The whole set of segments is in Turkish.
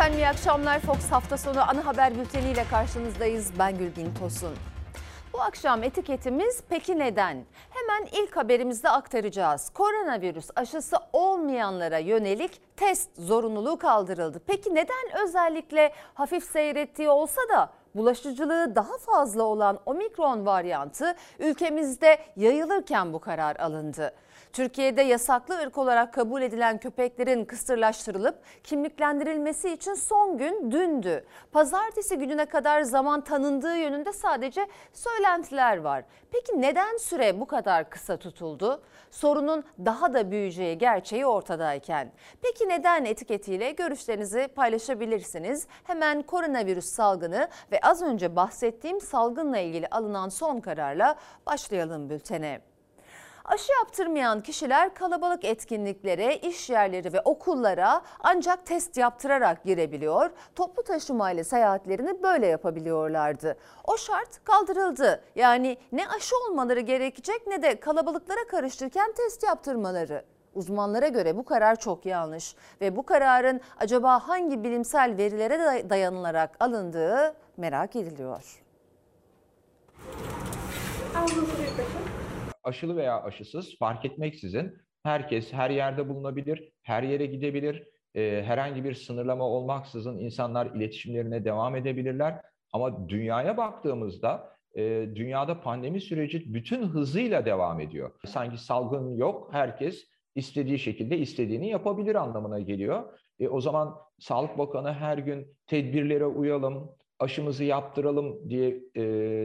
Efendim iyi akşamlar. Fox hafta sonu ana haber bülteniyle karşınızdayız. Ben Gülbin Tosun. Bu akşam etiketimiz peki neden? Hemen ilk haberimizde aktaracağız. Koronavirüs aşısı olmayanlara yönelik test zorunluluğu kaldırıldı. Peki neden özellikle hafif seyrettiği olsa da bulaşıcılığı daha fazla olan omikron varyantı ülkemizde yayılırken bu karar alındı? Türkiye'de yasaklı ırk olarak kabul edilen köpeklerin kısırlaştırılıp kimliklendirilmesi için son gün dündü. Pazartesi gününe kadar zaman tanındığı yönünde sadece söylentiler var. Peki neden süre bu kadar kısa tutuldu? Sorunun daha da büyüyeceği gerçeği ortadayken. Peki neden etiketiyle görüşlerinizi paylaşabilirsiniz? Hemen koronavirüs salgını ve az önce bahsettiğim salgınla ilgili alınan son kararla başlayalım bültene. Aşı yaptırmayan kişiler kalabalık etkinliklere, iş yerleri ve okullara ancak test yaptırarak girebiliyor. Toplu taşımayla seyahatlerini böyle yapabiliyorlardı. O şart kaldırıldı. Yani ne aşı olmaları gerekecek ne de kalabalıklara karıştırken test yaptırmaları. Uzmanlara göre bu karar çok yanlış ve bu kararın acaba hangi bilimsel verilere dayanılarak alındığı merak ediliyor aşılı veya aşısız fark etmeksizin herkes her yerde bulunabilir, her yere gidebilir. E, herhangi bir sınırlama olmaksızın insanlar iletişimlerine devam edebilirler. Ama dünyaya baktığımızda e, dünyada pandemi süreci bütün hızıyla devam ediyor. Sanki salgın yok, herkes istediği şekilde istediğini yapabilir anlamına geliyor. E, o zaman Sağlık Bakanı her gün tedbirlere uyalım, aşımızı yaptıralım diye e,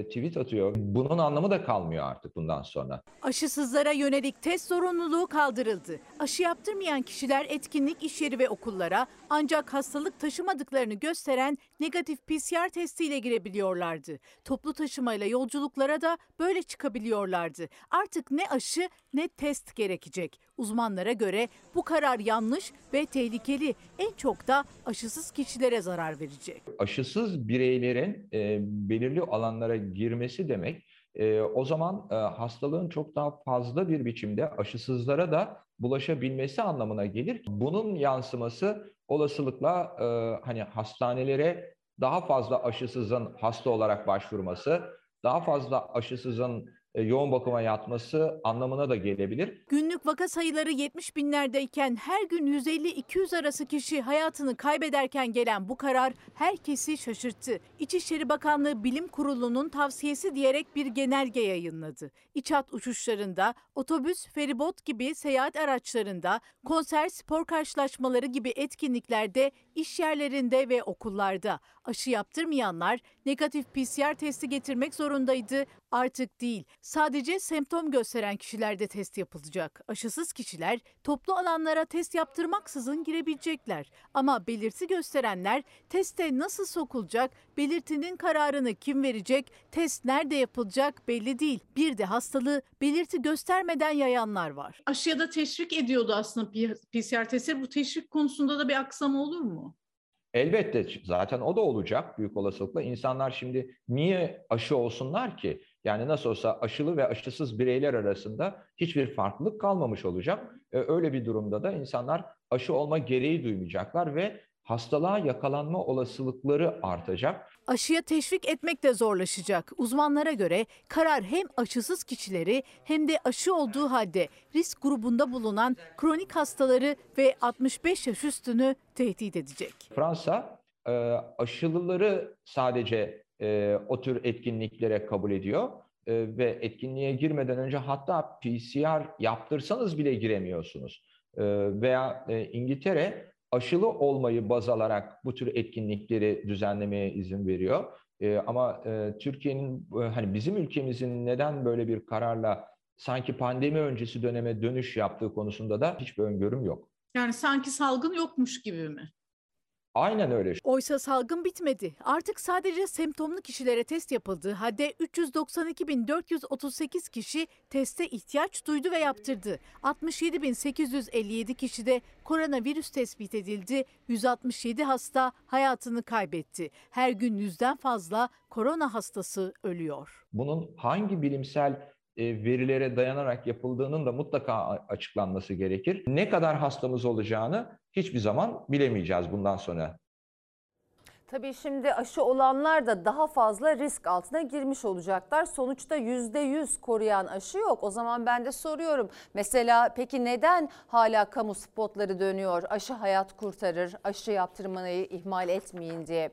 tweet atıyor. Bunun anlamı da kalmıyor artık bundan sonra. Aşısızlara yönelik test zorunluluğu kaldırıldı. Aşı yaptırmayan kişiler etkinlik, iş yeri ve okullara ancak hastalık taşımadıklarını gösteren negatif PCR testiyle girebiliyorlardı. Toplu taşımayla yolculuklara da böyle çıkabiliyorlardı. Artık ne aşı ne test gerekecek. Uzmanlara göre bu karar yanlış ve tehlikeli. En çok da aşısız kişilere zarar verecek. Aşısız bireylerin e, belirli alanlara girmesi demek e, o zaman e, hastalığın çok daha fazla bir biçimde aşısızlara da bulaşabilmesi anlamına gelir. Bunun yansıması olasılıkla e, hani hastanelere daha fazla aşısızın hasta olarak başvurması, daha fazla aşısızın yoğun bakıma yatması anlamına da gelebilir. Günlük vaka sayıları 70 binlerdeyken her gün 150-200 arası kişi hayatını kaybederken gelen bu karar herkesi şaşırttı. İçişleri Bakanlığı Bilim Kurulu'nun tavsiyesi diyerek bir genelge yayınladı. İç hat uçuşlarında, otobüs, feribot gibi seyahat araçlarında, konser, spor karşılaşmaları gibi etkinliklerde, iş yerlerinde ve okullarda aşı yaptırmayanlar negatif PCR testi getirmek zorundaydı. Artık değil. Sadece semptom gösteren kişilerde test yapılacak. Aşısız kişiler toplu alanlara test yaptırmaksızın girebilecekler. Ama belirti gösterenler teste nasıl sokulacak, belirtinin kararını kim verecek, test nerede yapılacak belli değil. Bir de hastalığı belirti göstermeden yayanlar var. Aşıya da teşvik ediyordu aslında PCR testleri. Bu teşvik konusunda da bir aksama olur mu? Elbette zaten o da olacak büyük olasılıkla. İnsanlar şimdi niye aşı olsunlar ki? Yani nasıl olsa aşılı ve aşısız bireyler arasında hiçbir farklılık kalmamış olacak. Öyle bir durumda da insanlar aşı olma gereği duymayacaklar ve hastalığa yakalanma olasılıkları artacak. Aşıya teşvik etmek de zorlaşacak. Uzmanlara göre karar hem aşısız kişileri hem de aşı olduğu halde risk grubunda bulunan kronik hastaları ve 65 yaş üstünü tehdit edecek. Fransa e, aşılıları sadece e, o tür etkinliklere kabul ediyor e, ve etkinliğe girmeden önce hatta PCR yaptırsanız bile giremiyorsunuz. Veya İngiltere aşılı olmayı baz alarak bu tür etkinlikleri düzenlemeye izin veriyor. E, ama e, Türkiye'nin e, hani bizim ülkemizin neden böyle bir kararla sanki pandemi öncesi döneme dönüş yaptığı konusunda da hiçbir öngörüm yok. Yani sanki salgın yokmuş gibi mi? Aynen öyle. Oysa salgın bitmedi. Artık sadece semptomlu kişilere test yapıldığı halde 392.438 kişi teste ihtiyaç duydu ve yaptırdı. 67.857 kişi de koronavirüs tespit edildi. 167 hasta hayatını kaybetti. Her gün yüzden fazla korona hastası ölüyor. Bunun hangi bilimsel e, verilere dayanarak yapıldığının da mutlaka açıklanması gerekir. Ne kadar hastamız olacağını hiçbir zaman bilemeyeceğiz bundan sonra. Tabii şimdi aşı olanlar da daha fazla risk altına girmiş olacaklar. Sonuçta %100 koruyan aşı yok. O zaman ben de soruyorum. Mesela peki neden hala kamu spotları dönüyor? Aşı hayat kurtarır, aşı yaptırmayı ihmal etmeyin diye.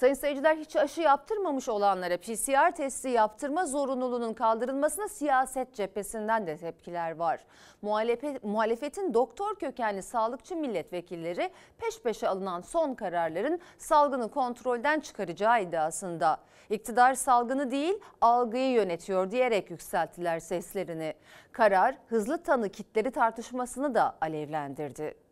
Sayın seyirciler hiç aşı yaptırmamış olanlara PCR testi yaptırma zorunluluğunun kaldırılmasına siyaset cephesinden de tepkiler var. Muhalefet, muhalefetin doktor kökenli sağlıkçı milletvekilleri peş peşe alınan son kararların salgını kontrolden çıkaracağı iddiasında. İktidar salgını değil algıyı yönetiyor diyerek yükselttiler seslerini. Karar hızlı tanı kitleri tartışmasını da alevlendirdi.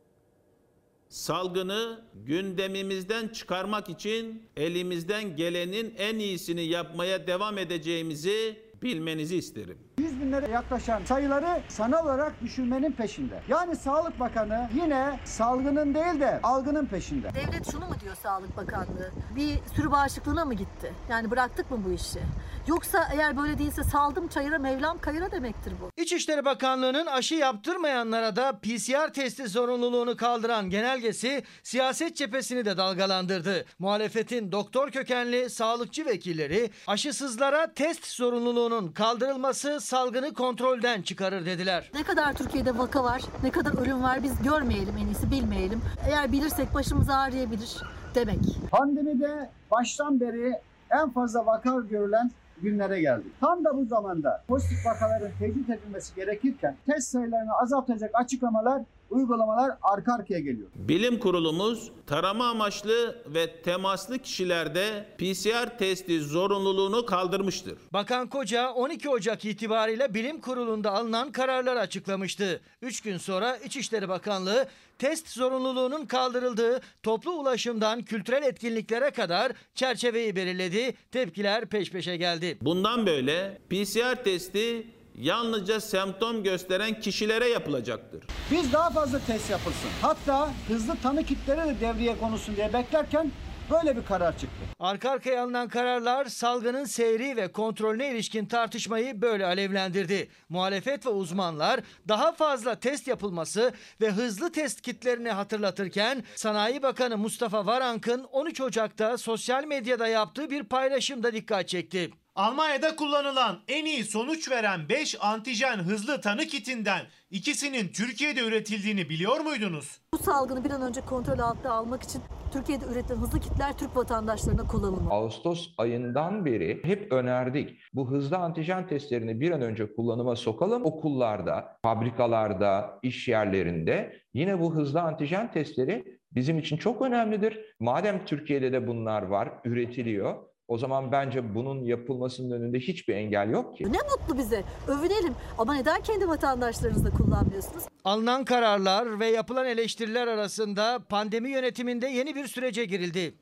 Salgını gündemimizden çıkarmak için elimizden gelenin en iyisini yapmaya devam edeceğimizi bilmenizi isterim. 100 binlere yaklaşan sayıları sanal olarak düşürmenin peşinde. Yani Sağlık Bakanı yine salgının değil de algının peşinde. Devlet şunu mu diyor Sağlık Bakanlığı? Bir sürü bağışıklığına mı gitti? Yani bıraktık mı bu işi? Yoksa eğer böyle değilse saldım çayıra Mevlam kayıra demektir bu. İçişleri Bakanlığı'nın aşı yaptırmayanlara da PCR testi zorunluluğunu kaldıran genelgesi siyaset cephesini de dalgalandırdı. Muhalefetin doktor kökenli sağlıkçı vekilleri aşısızlara test zorunluluğunun kaldırılması salgını kontrolden çıkarır dediler. Ne kadar Türkiye'de vaka var, ne kadar ölüm var biz görmeyelim en iyisi bilmeyelim. Eğer bilirsek başımız ağrıyabilir demek. Pandemide baştan beri en fazla vaka görülen günlere geldik. Tam da bu zamanda pozitif vakaların tecrit edilmesi gerekirken test sayılarını azaltacak açıklamalar, uygulamalar arka arkaya geliyor. Bilim kurulumuz tarama amaçlı ve temaslı kişilerde PCR testi zorunluluğunu kaldırmıştır. Bakan Koca 12 Ocak itibariyle bilim kurulunda alınan kararlar açıklamıştı. 3 gün sonra İçişleri Bakanlığı test zorunluluğunun kaldırıldığı toplu ulaşımdan kültürel etkinliklere kadar çerçeveyi belirledi. Tepkiler peş peşe geldi. Bundan böyle PCR testi yalnızca semptom gösteren kişilere yapılacaktır. Biz daha fazla test yapılsın. Hatta hızlı tanı kitleri de devreye konulsun diye beklerken böyle bir karar çıktı. Arka arkaya alınan kararlar salgının seyri ve kontrolüne ilişkin tartışmayı böyle alevlendirdi. Muhalefet ve uzmanlar daha fazla test yapılması ve hızlı test kitlerini hatırlatırken Sanayi Bakanı Mustafa Varank'ın 13 Ocak'ta sosyal medyada yaptığı bir paylaşımda dikkat çekti. Almanya'da kullanılan en iyi sonuç veren 5 antijen hızlı tanı kitinden ikisinin Türkiye'de üretildiğini biliyor muydunuz? Bu salgını bir an önce kontrol altına almak için Türkiye'de üretilen hızlı kitler Türk vatandaşlarına kullanılmalı. Ağustos ayından beri hep önerdik. Bu hızlı antijen testlerini bir an önce kullanıma sokalım. Okullarda, fabrikalarda, iş yerlerinde yine bu hızlı antijen testleri bizim için çok önemlidir. Madem Türkiye'de de bunlar var, üretiliyor. O zaman bence bunun yapılmasının önünde hiçbir engel yok ki. Ne mutlu bize. Övünelim. Ama neden kendi vatandaşlarınızla kullanmıyorsunuz? Alınan kararlar ve yapılan eleştiriler arasında pandemi yönetiminde yeni bir sürece girildi.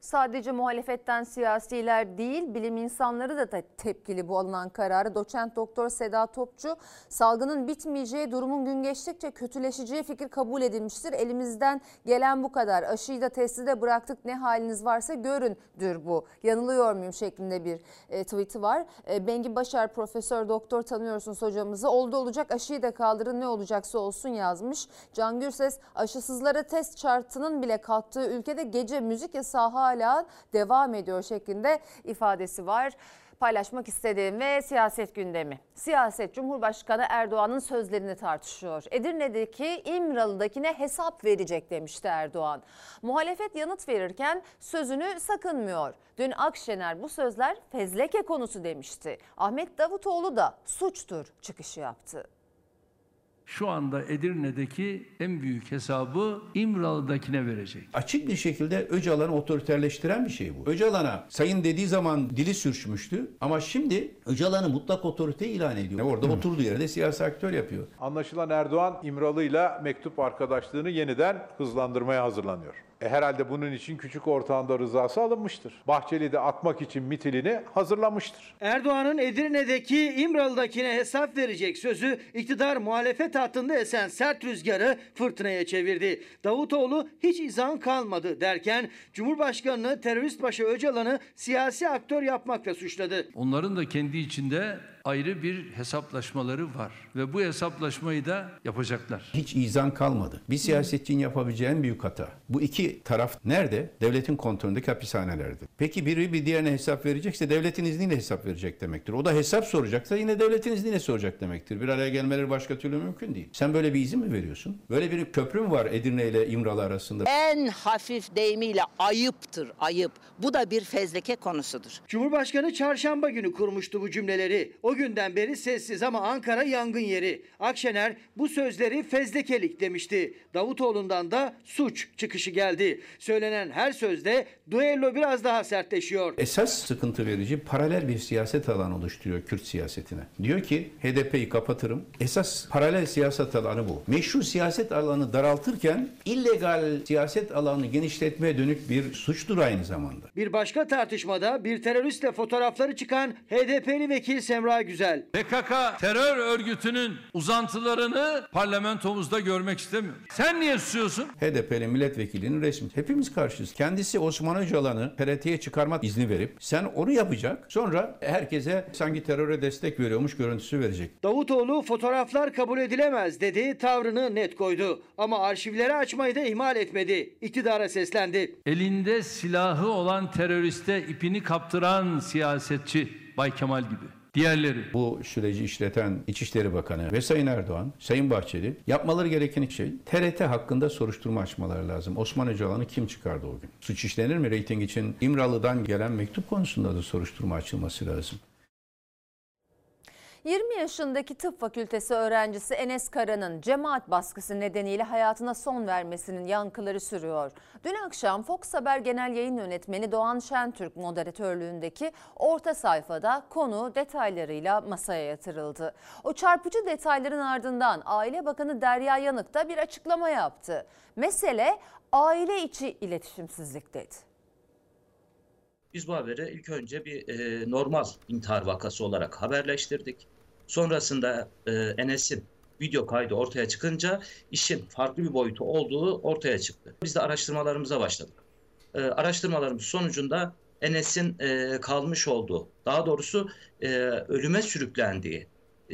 Sadece muhalefetten siyasiler değil bilim insanları da te- tepkili bu alınan kararı. Doçent Doktor Seda Topçu salgının bitmeyeceği durumun gün geçtikçe kötüleşeceği fikir kabul edilmiştir. Elimizden gelen bu kadar aşıyı da testi de bıraktık ne haliniz varsa göründür bu. Yanılıyor muyum şeklinde bir e, tweet'i var. E, Bengi Başar Profesör Doktor tanıyorsunuz hocamızı. Oldu olacak aşıyı da kaldırın ne olacaksa olsun yazmış. Can Gürses aşısızlara test şartının bile kalktığı ülkede gece müzik yasağı hala devam ediyor şeklinde ifadesi var paylaşmak istediğim ve siyaset gündemi. Siyaset Cumhurbaşkanı Erdoğan'ın sözlerini tartışıyor. Edirne'deki İmralı'dakine hesap verecek demişti Erdoğan. Muhalefet yanıt verirken sözünü sakınmıyor. Dün Akşener bu sözler fezleke konusu demişti. Ahmet Davutoğlu da suçtur çıkışı yaptı. Şu anda Edirne'deki en büyük hesabı İmralı'dakine verecek. Açık bir şekilde Öcalan'ı otoriterleştiren bir şey bu. Öcalan'a sayın dediği zaman dili sürçmüştü ama şimdi Öcalan'ı mutlak otorite ilan ediyor. Orada oturduğu yerde siyasi aktör yapıyor. Anlaşılan Erdoğan İmralı'yla mektup arkadaşlığını yeniden hızlandırmaya hazırlanıyor. E herhalde bunun için küçük ortağında rızası alınmıştır. Bahçeli de atmak için mitilini hazırlamıştır. Erdoğan'ın Edirne'deki İmralı'dakine hesap verecek sözü iktidar muhalefet hattında esen sert rüzgarı fırtınaya çevirdi. Davutoğlu hiç izan kalmadı derken Cumhurbaşkanını terörist başı Öcalan'ı siyasi aktör yapmakla suçladı. Onların da kendi içinde ayrı bir hesaplaşmaları var ve bu hesaplaşmayı da yapacaklar. Hiç izan kalmadı. Bir siyasetçinin yapabileceği en büyük hata. Bu iki taraf nerede? Devletin kontrolündeki hapishanelerde. Peki biri bir diğerine hesap verecekse devletin izniyle hesap verecek demektir. O da hesap soracaksa yine devletin izniyle soracak demektir. Bir araya gelmeleri başka türlü mümkün değil. Sen böyle bir izin mi veriyorsun? Böyle bir köprü mü var Edirne ile İmralı arasında? En hafif deyimiyle ayıptır, ayıp. Bu da bir fezleke konusudur. Cumhurbaşkanı çarşamba günü kurmuştu bu cümleleri. O günden beri sessiz ama Ankara yangın yeri. Akşener bu sözleri fezlekelik demişti. Davutoğlu'ndan da suç çıkışı geldi. Söylenen her sözde duello biraz daha sertleşiyor. Esas sıkıntı verici paralel bir siyaset alanı oluşturuyor Kürt siyasetine. Diyor ki HDP'yi kapatırım. Esas paralel siyaset alanı bu. Meşru siyaset alanı daraltırken illegal siyaset alanını genişletmeye dönük bir suçtur aynı zamanda. Bir başka tartışmada bir teröristle fotoğrafları çıkan HDP'li vekil Semra Güzel. PKK terör örgütünün uzantılarını parlamentomuzda görmek istemiyorum. Sen niye susuyorsun? HDP'li milletvekilinin resmi. Hepimiz karşıyız. Kendisi Osman Öcalan'ı PRT'ye çıkarmak izni verip sen onu yapacak. Sonra herkese sanki teröre destek veriyormuş görüntüsü verecek. Davutoğlu fotoğraflar kabul edilemez dedi, tavrını net koydu. Ama arşivleri açmayı da ihmal etmedi. İktidara seslendi. Elinde silahı olan teröriste ipini kaptıran siyasetçi Bay Kemal gibi. Diğerleri. Bu süreci işleten İçişleri Bakanı ve Sayın Erdoğan, Sayın Bahçeli yapmaları gereken şey TRT hakkında soruşturma açmaları lazım. Osman Öcalan'ı kim çıkardı o gün? Suç işlenir mi reyting için? İmralı'dan gelen mektup konusunda da soruşturma açılması lazım. 20 yaşındaki tıp fakültesi öğrencisi Enes Kara'nın cemaat baskısı nedeniyle hayatına son vermesinin yankıları sürüyor. Dün akşam Fox Haber Genel Yayın Yönetmeni Doğan Şentürk moderatörlüğündeki orta sayfada konu detaylarıyla masaya yatırıldı. O çarpıcı detayların ardından Aile Bakanı Derya Yanık da bir açıklama yaptı. Mesele aile içi iletişimsizlik dedi. Biz bu haberi ilk önce bir e, normal intihar vakası olarak haberleştirdik. Sonrasında e, Enes'in video kaydı ortaya çıkınca işin farklı bir boyutu olduğu ortaya çıktı. Biz de araştırmalarımıza başladık. E, araştırmalarımız sonucunda Enes'in e, kalmış olduğu, daha doğrusu e, ölüme sürüklendiği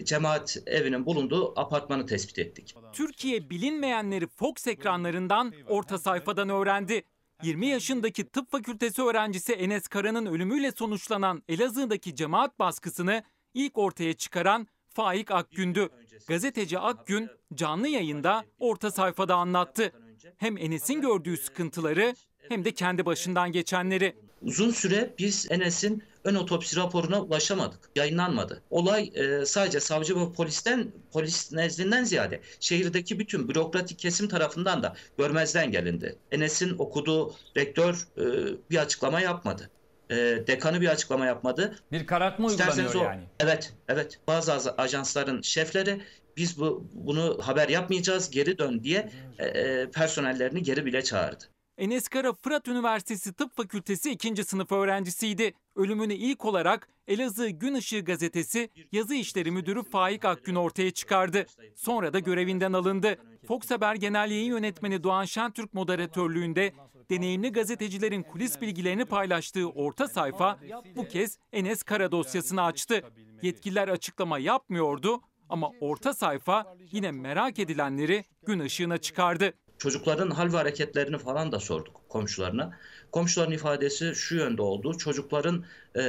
cemaat evinin bulunduğu apartmanı tespit ettik. Türkiye bilinmeyenleri Fox ekranlarından orta sayfadan öğrendi. 20 yaşındaki tıp fakültesi öğrencisi Enes Kara'nın ölümüyle sonuçlanan Elazığ'daki cemaat baskısını ilk ortaya çıkaran Faik Akgün'dü. Gazeteci Akgün canlı yayında orta sayfada anlattı. Hem Enes'in gördüğü sıkıntıları hem de kendi başından geçenleri. Uzun süre biz Enes'in ön otopsi raporuna ulaşamadık. Yayınlanmadı. Olay e, sadece savcı ve polisten, polis nezdinden ziyade şehirdeki bütün bürokratik kesim tarafından da görmezden gelindi. Enes'in okuduğu rektör e, bir açıklama yapmadı. E, dekanı bir açıklama yapmadı. Bir karartma İsterseniz uygulanıyor o- yani. Evet, evet. Bazı az- ajansların şefleri biz bu bunu haber yapmayacağız, geri dön diye e, e, personellerini geri bile çağırdı. Enes Kara Fırat Üniversitesi Tıp Fakültesi 2. sınıf öğrencisiydi. Ölümünü ilk olarak Elazığ Gün Işığı gazetesi yazı işleri müdürü Faik Akgün ortaya çıkardı. Sonra da görevinden alındı. Fox Haber Genel Yayın Yönetmeni Doğan Şentürk moderatörlüğünde deneyimli gazetecilerin kulis bilgilerini paylaştığı orta sayfa bu kez Enes Kara dosyasını açtı. Yetkililer açıklama yapmıyordu ama orta sayfa yine merak edilenleri gün ışığına çıkardı. Çocukların hal ve hareketlerini falan da sorduk komşularına. Komşuların ifadesi şu yönde oldu. Çocukların e,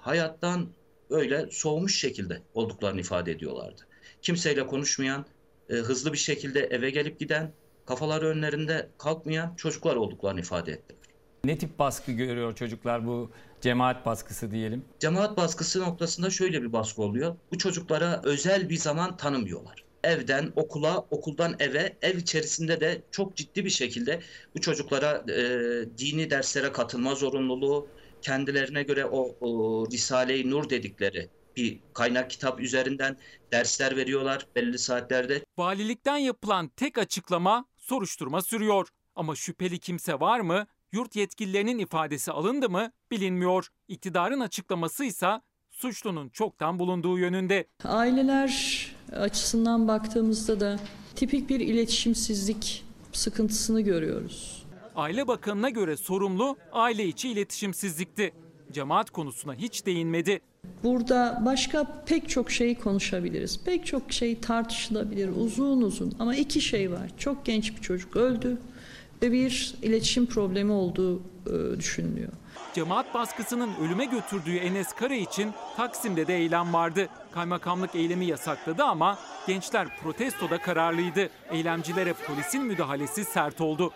hayattan öyle soğumuş şekilde olduklarını ifade ediyorlardı. Kimseyle konuşmayan, e, hızlı bir şekilde eve gelip giden, kafaları önlerinde kalkmayan çocuklar olduklarını ifade ettiler. Ne tip baskı görüyor çocuklar bu cemaat baskısı diyelim? Cemaat baskısı noktasında şöyle bir baskı oluyor. Bu çocuklara özel bir zaman tanımıyorlar. Evden okula, okuldan eve, ev içerisinde de çok ciddi bir şekilde bu çocuklara e, dini derslere katılma zorunluluğu, kendilerine göre o, o Risale-i Nur dedikleri bir kaynak kitap üzerinden dersler veriyorlar belli saatlerde. Valilikten yapılan tek açıklama soruşturma sürüyor. Ama şüpheli kimse var mı? Yurt yetkililerinin ifadesi alındı mı bilinmiyor. İktidarın açıklaması ise suçlunun çoktan bulunduğu yönünde. Aileler açısından baktığımızda da tipik bir iletişimsizlik sıkıntısını görüyoruz. Aile Bakanı'na göre sorumlu aile içi iletişimsizlikti. Cemaat konusuna hiç değinmedi. Burada başka pek çok şeyi konuşabiliriz. Pek çok şey tartışılabilir uzun uzun ama iki şey var. Çok genç bir çocuk öldü ve bir iletişim problemi olduğu e, düşünülüyor. Cemaat baskısının ölüme götürdüğü Enes Kara için Taksim'de de eylem vardı. Kaymakamlık eylemi yasakladı ama gençler protestoda kararlıydı. Eylemcilere polisin müdahalesi sert oldu.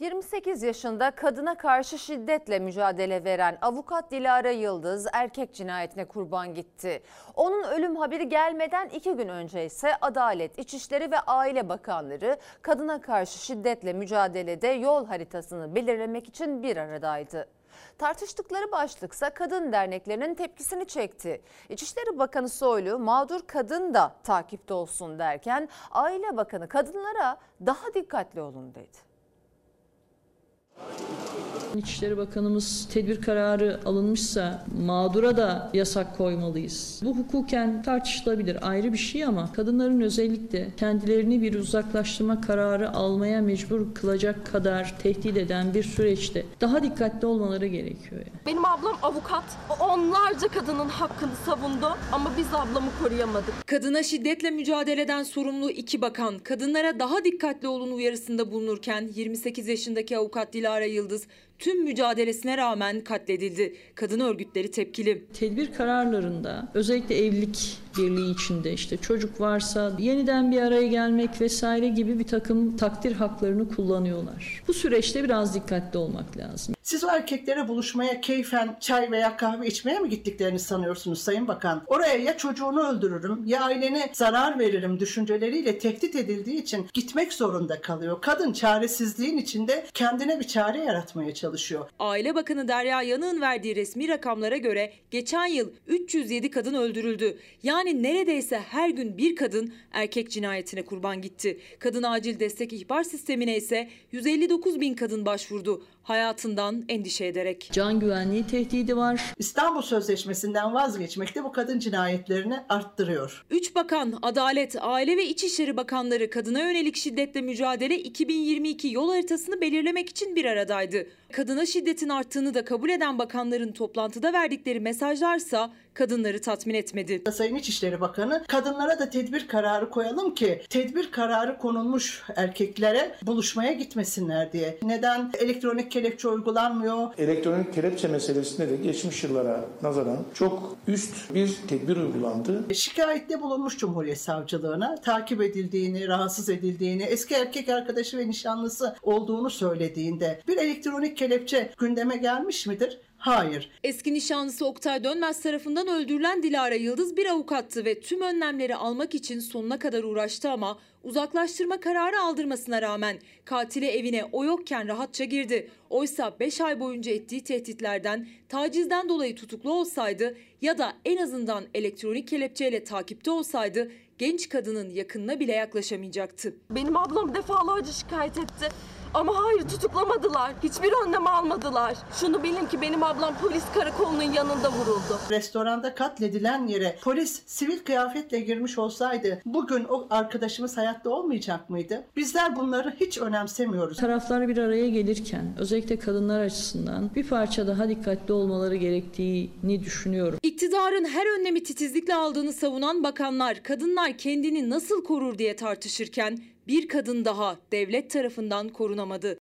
28 yaşında kadına karşı şiddetle mücadele veren avukat Dilara Yıldız erkek cinayetine kurban gitti. Onun ölüm haberi gelmeden iki gün önce ise Adalet, İçişleri ve Aile Bakanları kadına karşı şiddetle mücadelede yol haritasını belirlemek için bir aradaydı. Tartıştıkları başlıksa kadın derneklerinin tepkisini çekti. İçişleri Bakanı Soylu mağdur kadın da takipte olsun derken Aile Bakanı kadınlara daha dikkatli olun dedi. İçişleri Bakanımız tedbir kararı alınmışsa mağdura da yasak koymalıyız. Bu hukuken tartışılabilir ayrı bir şey ama kadınların özellikle kendilerini bir uzaklaştırma kararı almaya mecbur kılacak kadar tehdit eden bir süreçte daha dikkatli olmaları gerekiyor. Yani. Benim ablam avukat. Onlarca kadının hakkını savundu ama biz ablamı koruyamadık. Kadına şiddetle mücadeleden sorumlu iki bakan kadınlara daha dikkatli olun uyarısında bulunurken 28 yaşındaki avukat Dilara Yıldız tüm mücadelesine rağmen katledildi. Kadın örgütleri tepkili. Tedbir kararlarında özellikle evlilik birliği içinde işte çocuk varsa yeniden bir araya gelmek vesaire gibi bir takım takdir haklarını kullanıyorlar. Bu süreçte biraz dikkatli olmak lazım. Siz o erkeklere buluşmaya keyfen çay veya kahve içmeye mi gittiklerini sanıyorsunuz Sayın Bakan? Oraya ya çocuğunu öldürürüm ya ailene zarar veririm düşünceleriyle tehdit edildiği için gitmek zorunda kalıyor. Kadın çaresizliğin içinde kendine bir çare yaratmaya çalışıyor. Aile Bakanı Derya Yanık'ın verdiği resmi rakamlara göre geçen yıl 307 kadın öldürüldü. Yani neredeyse her gün bir kadın erkek cinayetine kurban gitti. Kadın acil destek ihbar sistemine ise 159 bin kadın başvurdu hayatından endişe ederek. Can güvenliği tehdidi var. İstanbul Sözleşmesi'nden vazgeçmek de bu kadın cinayetlerini arttırıyor. Üç bakan, Adalet, Aile ve İçişleri Bakanları kadına yönelik şiddetle mücadele 2022 yol haritasını belirlemek için bir aradaydı. Kadına şiddetin arttığını da kabul eden bakanların toplantıda verdikleri mesajlarsa kadınları tatmin etmedi. Sayın İçişleri Bakanı kadınlara da tedbir kararı koyalım ki tedbir kararı konulmuş erkeklere buluşmaya gitmesinler diye. Neden elektronik kelepçe uygulanmıyor? Elektronik kelepçe meselesinde de geçmiş yıllara nazaran çok üst bir tedbir uygulandı. Şikayette bulunmuş Cumhuriyet Savcılığına takip edildiğini, rahatsız edildiğini, eski erkek arkadaşı ve nişanlısı olduğunu söylediğinde bir elektronik kelepçe gündeme gelmiş midir? Hayır. Eski nişanlısı Oktay Dönmez tarafından öldürülen Dilara Yıldız bir avukattı ve tüm önlemleri almak için sonuna kadar uğraştı ama uzaklaştırma kararı aldırmasına rağmen katili evine o yokken rahatça girdi. Oysa 5 ay boyunca ettiği tehditlerden, tacizden dolayı tutuklu olsaydı ya da en azından elektronik kelepçeyle takipte olsaydı genç kadının yakınına bile yaklaşamayacaktı. Benim ablam defalarca şikayet etti. Ama hayır tutuklamadılar. Hiçbir önlem almadılar. Şunu bilin ki benim ablam polis karakolunun yanında vuruldu. Restoranda katledilen yere polis sivil kıyafetle girmiş olsaydı bugün o arkadaşımız hayatta olmayacak mıydı? Bizler bunları hiç önemsemiyoruz. Taraflar bir araya gelirken özellikle kadınlar açısından bir parça daha dikkatli olmaları gerektiğini düşünüyorum. İktidarın her önlemi titizlikle aldığını savunan bakanlar kadınlar kendini nasıl korur diye tartışırken bir kadın daha devlet tarafından korunamadı.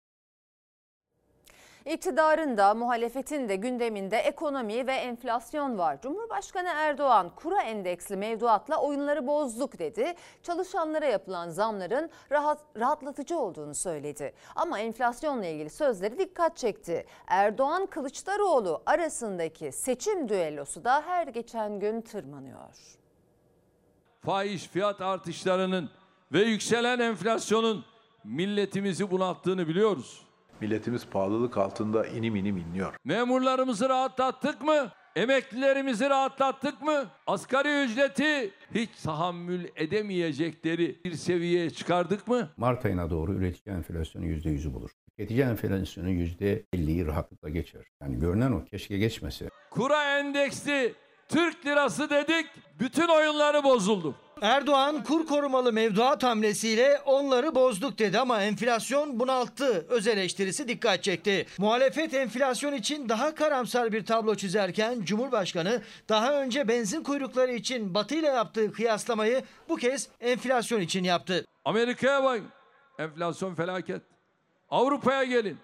İktidarın da muhalefetin de gündeminde ekonomi ve enflasyon var. Cumhurbaşkanı Erdoğan kura endeksli mevduatla oyunları bozduk dedi. Çalışanlara yapılan zamların rahat, rahatlatıcı olduğunu söyledi. Ama enflasyonla ilgili sözleri dikkat çekti. Erdoğan Kılıçdaroğlu arasındaki seçim düellosu da her geçen gün tırmanıyor. Faiz fiyat artışlarının ve yükselen enflasyonun milletimizi bunalttığını biliyoruz. Milletimiz pahalılık altında inim inim inliyor. Memurlarımızı rahatlattık mı? Emeklilerimizi rahatlattık mı? Asgari ücreti hiç tahammül edemeyecekleri bir seviyeye çıkardık mı? Mart ayına doğru üretici enflasyonu %100'ü bulur. Tüketici enflasyonu %50'yi rahatlıkla geçer. Yani görünen o keşke geçmese. Kura endeksli Türk lirası dedik bütün oyunları bozuldu. Erdoğan kur korumalı mevduat hamlesiyle onları bozduk dedi ama enflasyon bunalttı. Öz eleştirisi dikkat çekti. Muhalefet enflasyon için daha karamsar bir tablo çizerken Cumhurbaşkanı daha önce benzin kuyrukları için Batı ile yaptığı kıyaslamayı bu kez enflasyon için yaptı. Amerika'ya bak. Enflasyon felaket. Avrupa'ya gelin.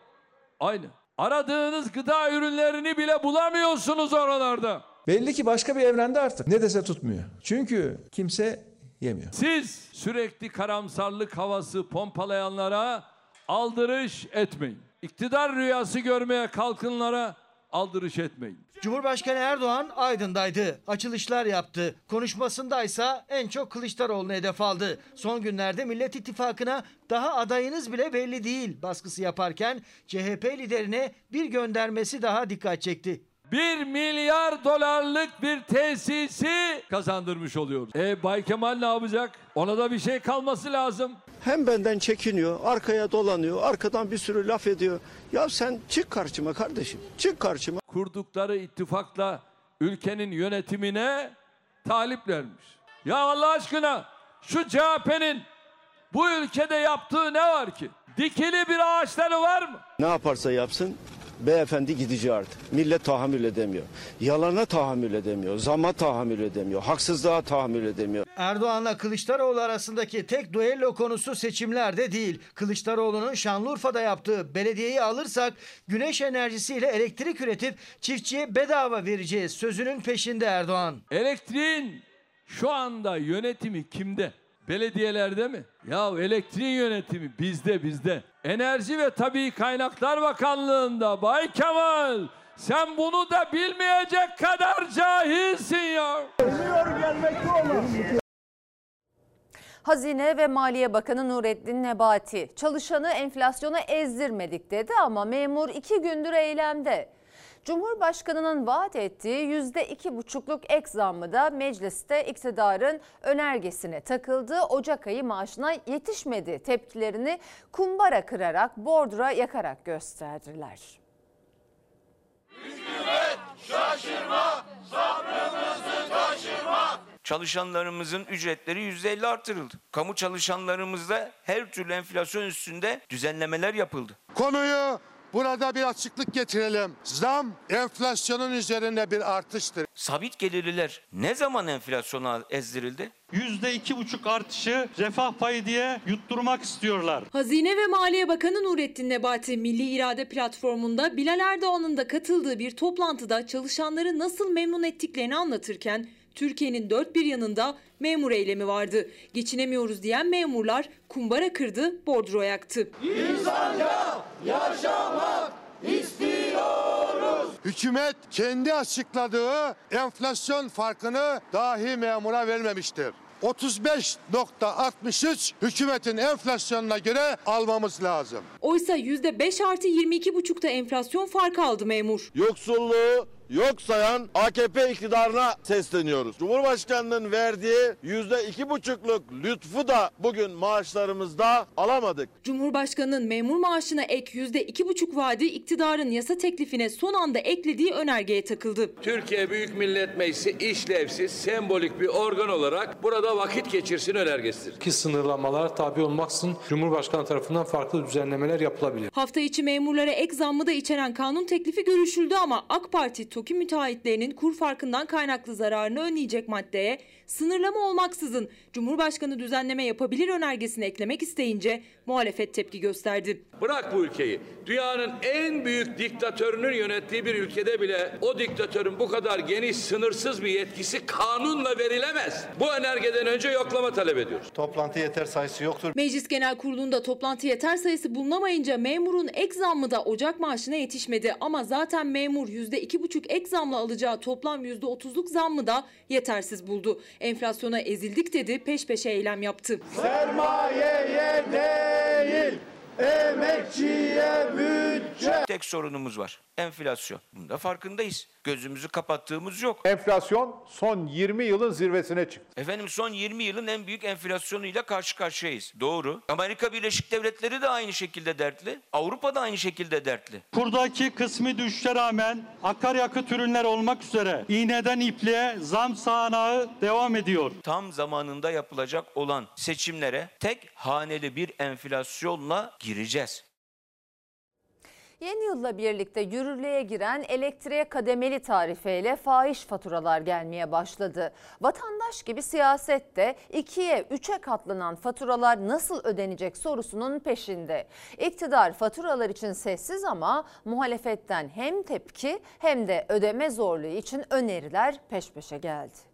Aynı. Aradığınız gıda ürünlerini bile bulamıyorsunuz oralarda. Belli ki başka bir evrende artık. Ne dese tutmuyor. Çünkü kimse yemiyor. Siz sürekli karamsarlık havası pompalayanlara aldırış etmeyin. İktidar rüyası görmeye kalkınlara aldırış etmeyin. Cumhurbaşkanı Erdoğan Aydın'daydı. Açılışlar yaptı. Konuşmasında ise en çok Kılıçdaroğlu'nu hedef aldı. Son günlerde Millet İttifakı'na daha adayınız bile belli değil baskısı yaparken CHP liderine bir göndermesi daha dikkat çekti. 1 milyar dolarlık bir tesisi kazandırmış oluyoruz. E Bay Kemal ne yapacak? Ona da bir şey kalması lazım. Hem benden çekiniyor, arkaya dolanıyor, arkadan bir sürü laf ediyor. Ya sen çık karşıma kardeşim, çık karşıma. Kurdukları ittifakla ülkenin yönetimine taliplermiş. Ya Allah aşkına şu CHP'nin bu ülkede yaptığı ne var ki? Dikili bir ağaçları var mı? Ne yaparsa yapsın beyefendi gidici artık. Millet tahammül edemiyor. Yalana tahammül edemiyor. Zama tahammül edemiyor. Haksızlığa tahammül edemiyor. Erdoğan'la Kılıçdaroğlu arasındaki tek duello konusu seçimlerde değil. Kılıçdaroğlu'nun Şanlıurfa'da yaptığı belediyeyi alırsak güneş enerjisiyle elektrik üretip çiftçiye bedava vereceğiz sözünün peşinde Erdoğan. Elektriğin şu anda yönetimi kimde? Belediyelerde mi? Ya elektriğin yönetimi bizde bizde. Enerji ve Tabii Kaynaklar Bakanlığı'nda Bay Kemal sen bunu da bilmeyecek kadar cahilsin ya. Hazine ve Maliye Bakanı Nurettin Nebati çalışanı enflasyona ezdirmedik dedi ama memur iki gündür eylemde. Cumhurbaşkanının vaat ettiği yüzde iki buçukluk ek zammı da mecliste iktidarın önergesine takıldı. Ocak ayı maaşına yetişmedi tepkilerini kumbara kırarak bordura yakarak gösterdiler. Şaşırma, sabrımızı taşırma. Çalışanlarımızın ücretleri %50 artırıldı. Kamu çalışanlarımızda her türlü enflasyon üstünde düzenlemeler yapıldı. Konuyu burada bir açıklık getirelim. Zam enflasyonun üzerinde bir artıştır. Sabit gelirliler ne zaman enflasyona ezdirildi? %2,5 artışı refah payı diye yutturmak istiyorlar. Hazine ve Maliye Bakanı Nurettin Nebati Milli İrade Platformu'nda Bilal Erdoğan'ın da katıldığı bir toplantıda çalışanları nasıl memnun ettiklerini anlatırken Türkiye'nin dört bir yanında memur eylemi vardı. Geçinemiyoruz diyen memurlar kumbara kırdı, bordro yaktı. İnsanca yaşamak istiyoruz. Hükümet kendi açıkladığı enflasyon farkını dahi memura vermemiştir. 35.63 hükümetin enflasyonuna göre almamız lazım. Oysa %5 artı 22,5'ta enflasyon farkı aldı memur. Yoksulluğu yok sayan AKP iktidarına sesleniyoruz. Cumhurbaşkanının verdiği yüzde iki buçukluk lütfu da bugün maaşlarımızda alamadık. Cumhurbaşkanının memur maaşına ek %2,5 vaadi iktidarın yasa teklifine son anda eklediği önergeye takıldı. Türkiye Büyük Millet Meclisi işlevsiz, sembolik bir organ olarak burada vakit geçirsin önergesidir. Ki sınırlamalar tabi olmaksızın Cumhurbaşkanı tarafından farklı düzenlemeler yapılabilir. Hafta içi memurlara ek zammı da içeren kanun teklifi görüşüldü ama AK Parti TOKİ müteahhitlerinin kur farkından kaynaklı zararını önleyecek maddeye sınırlama olmaksızın Cumhurbaşkanı düzenleme yapabilir önergesini eklemek isteyince muhalefet tepki gösterdi. Bırak bu ülkeyi. Dünyanın en büyük diktatörünün yönettiği bir ülkede bile o diktatörün bu kadar geniş, sınırsız bir yetkisi kanunla verilemez. Bu önergeden önce yoklama talep ediyoruz. Toplantı yeter sayısı yoktur. Meclis Genel Kurulu'nda toplantı yeter sayısı bulunamayınca memurun ek zammı da Ocak maaşına yetişmedi. Ama zaten memur %2,5 ek zamla alacağı toplam %30'luk zammı da yetersiz buldu. Enflasyona ezildik dedi, peş peşe eylem yaptı. Sermayeye değil, emekçiye bütçe. Tek sorunumuz var. Enflasyon. Bunda farkındayız. Gözümüzü kapattığımız yok. Enflasyon son 20 yılın zirvesine çıktı. Efendim son 20 yılın en büyük enflasyonuyla karşı karşıyayız. Doğru. Amerika Birleşik Devletleri de aynı şekilde dertli. Avrupa da aynı şekilde dertli. Kurdaki kısmi düşüşe rağmen akaryakıt ürünler olmak üzere iğneden ipliğe zam sahanağı devam ediyor. Tam zamanında yapılacak olan seçimlere tek haneli bir enflasyonla gireceğiz. Yeni yılla birlikte yürürlüğe giren elektriğe kademeli tarifeyle fahiş faturalar gelmeye başladı. Vatandaş gibi siyasette 2'ye 3'e katlanan faturalar nasıl ödenecek sorusunun peşinde. İktidar faturalar için sessiz ama muhalefetten hem tepki hem de ödeme zorluğu için öneriler peş peşe geldi.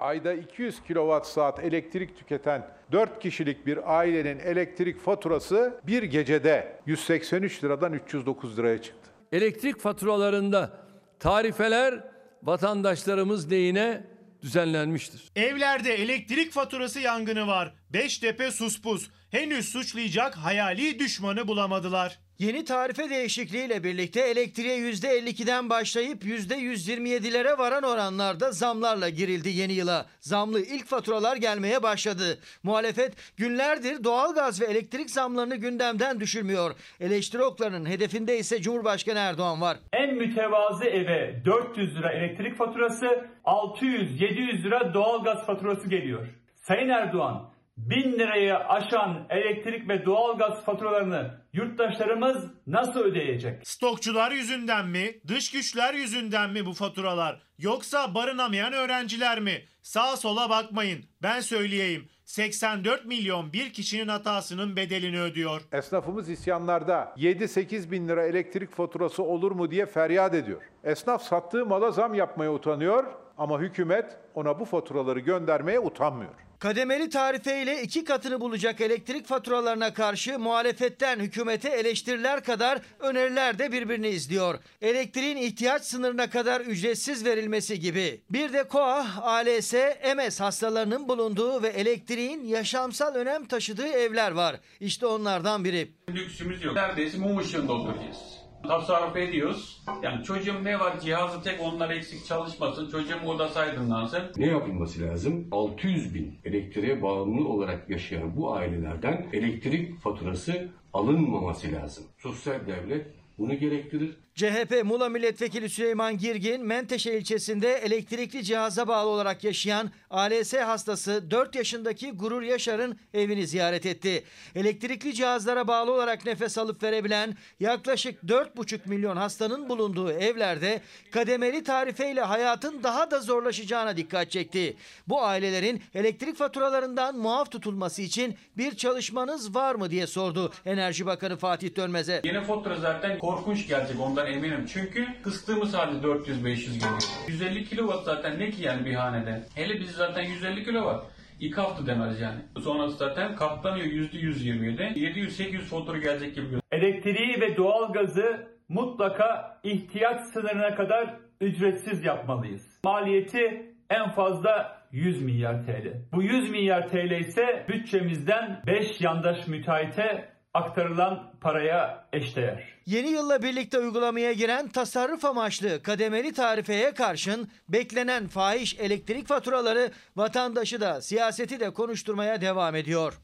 Ayda 200 kilowatt saat elektrik tüketen 4 kişilik bir ailenin elektrik faturası bir gecede 183 liradan 309 liraya çıktı. Elektrik faturalarında tarifeler vatandaşlarımız lehine düzenlenmiştir. Evlerde elektrik faturası yangını var. Beştepe suspuz. Henüz suçlayacak hayali düşmanı bulamadılar. Yeni tarife değişikliğiyle birlikte elektriğe %52'den başlayıp %127'lere varan oranlarda zamlarla girildi yeni yıla. Zamlı ilk faturalar gelmeye başladı. Muhalefet günlerdir doğalgaz ve elektrik zamlarını gündemden düşürmüyor. Eleştiri oklarının hedefinde ise Cumhurbaşkanı Erdoğan var. En mütevazı eve 400 lira elektrik faturası, 600-700 lira doğalgaz faturası geliyor. Sayın Erdoğan, 1000 lirayı aşan elektrik ve doğalgaz faturalarını yurttaşlarımız nasıl ödeyecek? Stokçular yüzünden mi, dış güçler yüzünden mi bu faturalar? Yoksa barınamayan öğrenciler mi? Sağa sola bakmayın. Ben söyleyeyim. 84 milyon bir kişinin hatasının bedelini ödüyor. Esnafımız isyanlarda 7-8 bin lira elektrik faturası olur mu diye feryat ediyor. Esnaf sattığı mala zam yapmaya utanıyor ama hükümet ona bu faturaları göndermeye utanmıyor. Kademeli tarifeyle iki katını bulacak elektrik faturalarına karşı muhalefetten hükümete eleştiriler kadar öneriler de birbirini izliyor. Elektriğin ihtiyaç sınırına kadar ücretsiz verilmesi gibi. Bir de KOA, ALS, MS hastalarının bulunduğu ve elektriğin yaşamsal önem taşıdığı evler var. İşte onlardan biri. Lüksümüz yok. Neredeyse mum ışığında oturacağız. Tasarruf ediyoruz. Yani çocuğum ne var cihazı tek onlar eksik çalışmasın. Çocuğum odası aydınlansın. Ne yapılması lazım? 600 bin elektriğe bağımlı olarak yaşayan bu ailelerden elektrik faturası alınmaması lazım. Sosyal devlet bunu gerektirir. CHP Muğla Milletvekili Süleyman Girgin, Menteşe ilçesinde elektrikli cihaza bağlı olarak yaşayan ALS hastası 4 yaşındaki Gurur Yaşar'ın evini ziyaret etti. Elektrikli cihazlara bağlı olarak nefes alıp verebilen yaklaşık 4,5 milyon hastanın bulunduğu evlerde kademeli tarifeyle hayatın daha da zorlaşacağına dikkat çekti. Bu ailelerin elektrik faturalarından muaf tutulması için bir çalışmanız var mı diye sordu Enerji Bakanı Fatih Dönmez'e. Yeni fatura zaten korkunç gelecek ondan eminim. Çünkü kıstığımız halde 400-500 geliyor. 150 kilowatt zaten ne ki yani bir hanede? Hele biz zaten 150 kilowatt. İki hafta demez yani. Sonrası zaten katlanıyor %127. 700-800 fatura gelecek gibi gözüküyor. Elektriği ve doğalgazı mutlaka ihtiyaç sınırına kadar ücretsiz yapmalıyız. Maliyeti en fazla 100 milyar TL. Bu 100 milyar TL ise bütçemizden 5 yandaş müteahhite aktarılan paraya eşdeğer. Yeni yılla birlikte uygulamaya giren tasarruf amaçlı kademeli tarifeye karşın beklenen fahiş elektrik faturaları vatandaşı da siyaseti de konuşturmaya devam ediyor.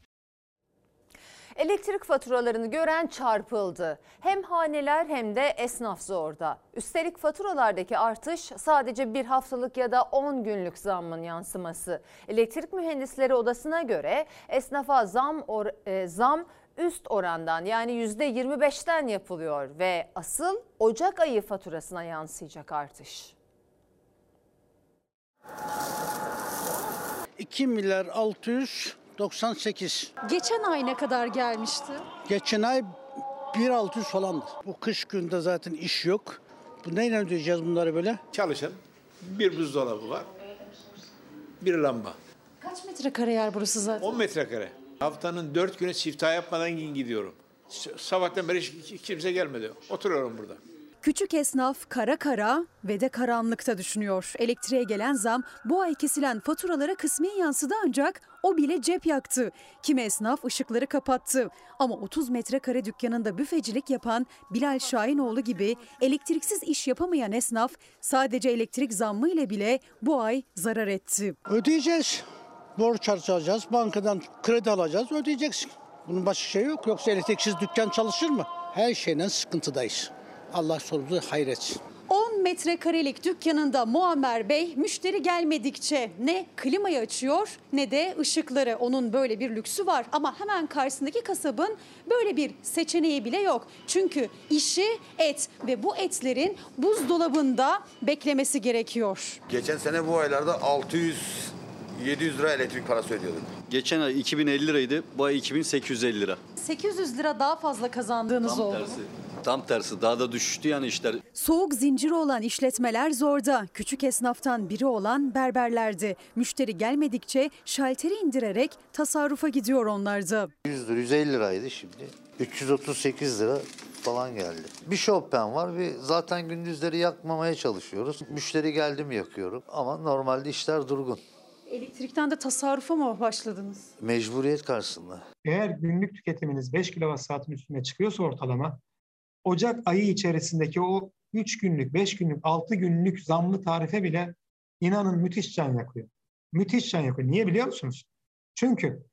Elektrik faturalarını gören çarpıldı. Hem haneler hem de esnaf zorda. Üstelik faturalardaki artış sadece bir haftalık ya da 10 günlük zammın yansıması. Elektrik Mühendisleri Odası'na göre esnafa zam, or, e, zam üst orandan yani %25'ten yapılıyor ve asıl Ocak ayı faturasına yansıyacak artış. 2 milyar 698. Geçen ay ne kadar gelmişti? Geçen ay 1.600 falandı. Bu kış günde zaten iş yok. Bu neyle ödeyeceğiz bunları böyle? Çalışan bir buzdolabı var, bir lamba. Kaç metrekare yer burası zaten? 10 metrekare. Haftanın 4 günü siftah yapmadan gidiyorum. Sabahtan beri hiç kimse gelmedi. Oturuyorum burada. Küçük esnaf kara kara ve de karanlıkta düşünüyor. Elektriğe gelen zam bu ay kesilen faturalara kısmi yansıdı ancak o bile cep yaktı. Kimi esnaf ışıkları kapattı. Ama 30 metrekare dükkanında büfecilik yapan Bilal Şahinoğlu gibi elektriksiz iş yapamayan esnaf sadece elektrik zammı ile bile bu ay zarar etti. Ödeyeceğiz. Borç harcayacağız. Bankadan kredi alacağız. Ödeyeceksin. Bunun başka şey yok. Yoksa elektriksiz dükkan çalışır mı? Her şeyden sıkıntıdayız. Allah sonumuzu hayretsin. 10 metrekarelik dükkanında Muammer Bey müşteri gelmedikçe ne klimayı açıyor ne de ışıkları. Onun böyle bir lüksü var ama hemen karşısındaki kasabın böyle bir seçeneği bile yok. Çünkü işi et ve bu etlerin buzdolabında beklemesi gerekiyor. Geçen sene bu aylarda 600 700 lira elektrik parası ödüyorduk. Geçen ay 2050 liraydı, bu ay 2850 lira. 800 lira daha fazla kazandığınız Tam oldu. tersi. Tam tersi, daha da düştü yani işler. Soğuk zinciri olan işletmeler zorda. Küçük esnaftan biri olan berberlerdi. Müşteri gelmedikçe şalteri indirerek tasarrufa gidiyor onlarda. 100 lira, 150 liraydı şimdi. 338 lira falan geldi. Bir Chopin var ve zaten gündüzleri yakmamaya çalışıyoruz. Müşteri geldi mi yakıyorum ama normalde işler durgun. Elektrikten de tasarrufa mı başladınız? Mecburiyet karşısında. Eğer günlük tüketiminiz 5 kilowatt saatin üstüne çıkıyorsa ortalama, Ocak ayı içerisindeki o 3 günlük, 5 günlük, 6 günlük zamlı tarife bile inanın müthiş can yakıyor. Müthiş can yakıyor. Niye biliyor musunuz? Çünkü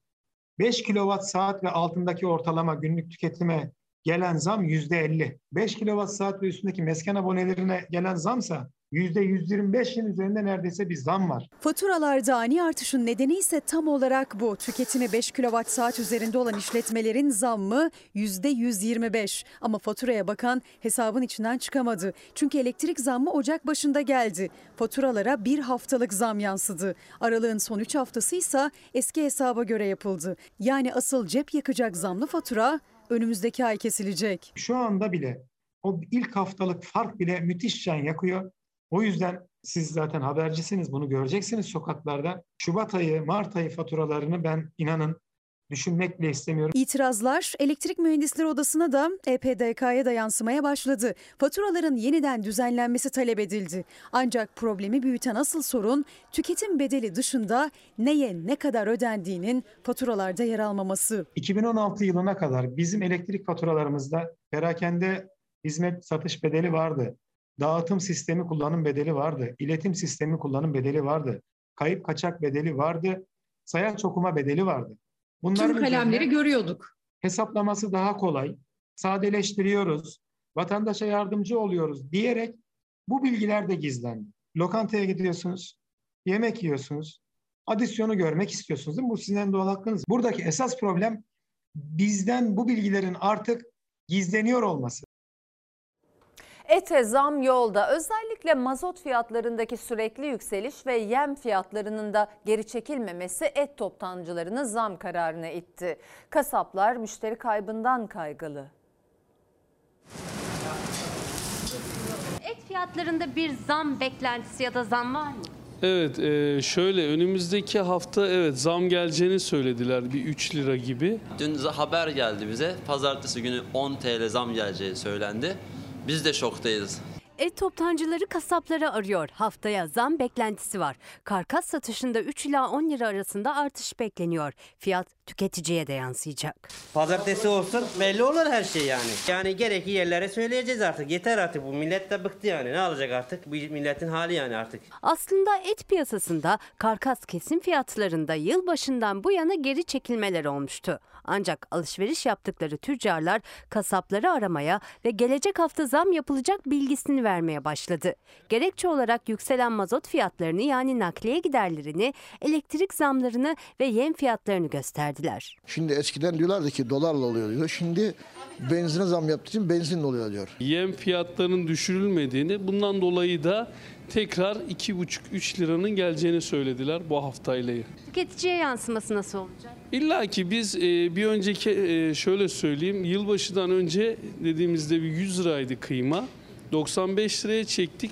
5 kilowatt saat ve altındaki ortalama günlük tüketime gelen zam %50. 5 kilowatt saat ve üstündeki mesken abonelerine gelen zamsa %125'in üzerinde neredeyse bir zam var. Faturalarda ani artışın nedeni ise tam olarak bu. Tüketimi 5 kWh saat üzerinde olan işletmelerin zammı %125. Ama faturaya bakan hesabın içinden çıkamadı. Çünkü elektrik zammı Ocak başında geldi. Faturalara bir haftalık zam yansıdı. Aralığın son 3 haftası ise eski hesaba göre yapıldı. Yani asıl cep yakacak zamlı fatura önümüzdeki ay kesilecek. Şu anda bile o ilk haftalık fark bile müthiş can yakıyor. O yüzden siz zaten habercisiniz bunu göreceksiniz sokaklarda. Şubat ayı, Mart ayı faturalarını ben inanın düşünmek bile istemiyorum. İtirazlar Elektrik Mühendisleri Odası'na da EPDK'ya da yansımaya başladı. Faturaların yeniden düzenlenmesi talep edildi. Ancak problemi büyüten asıl sorun tüketim bedeli dışında neye ne kadar ödendiğinin faturalarda yer almaması. 2016 yılına kadar bizim elektrik faturalarımızda perakende hizmet satış bedeli vardı. Dağıtım sistemi kullanım bedeli vardı. iletim sistemi kullanım bedeli vardı. Kayıp kaçak bedeli vardı. Sayaç okuma bedeli vardı. Tüm kalemleri görüyorduk. Hesaplaması daha kolay. Sadeleştiriyoruz. Vatandaşa yardımcı oluyoruz diyerek bu bilgiler de gizlendi. Lokantaya gidiyorsunuz. Yemek yiyorsunuz. Adisyonu görmek istiyorsunuz değil mi? Bu sizin en doğal hakkınız. Buradaki esas problem bizden bu bilgilerin artık gizleniyor olması. Ete zam yolda. Özellikle mazot fiyatlarındaki sürekli yükseliş ve yem fiyatlarının da geri çekilmemesi et toptancılarını zam kararına itti. Kasaplar müşteri kaybından kaygılı. Et fiyatlarında bir zam beklentisi ya da zam var mı? Evet e, şöyle önümüzdeki hafta evet zam geleceğini söylediler bir 3 lira gibi. Dün haber geldi bize. Pazartesi günü 10 TL zam geleceği söylendi. Biz de şoktayız. Et toptancıları kasapları arıyor. Haftaya zam beklentisi var. Karkas satışında 3 ila 10 lira arasında artış bekleniyor. Fiyat tüketiciye de yansıyacak. Pazartesi olsun belli olur her şey yani. Yani gerekli yerlere söyleyeceğiz artık. Yeter artık bu millet de bıktı yani. Ne alacak artık? Bu milletin hali yani artık. Aslında et piyasasında karkas kesim fiyatlarında yılbaşından bu yana geri çekilmeler olmuştu. Ancak alışveriş yaptıkları tüccarlar kasapları aramaya ve gelecek hafta zam yapılacak bilgisini vermeye başladı. Gerekçe olarak yükselen mazot fiyatlarını yani nakliye giderlerini, elektrik zamlarını ve yem fiyatlarını gösterdiler. Şimdi eskiden diyorlardı ki dolarla oluyor diyor. Şimdi benzine zam yaptığı için benzinle oluyor diyor. Yem fiyatlarının düşürülmediğini bundan dolayı da tekrar 2,5-3 liranın geleceğini söylediler bu haftayla. Tüketiciye yansıması nasıl olacak? İlla ki biz e, bir önceki e, şöyle söyleyeyim yılbaşından önce dediğimizde bir 100 liraydı kıyma. 95 liraya çektik.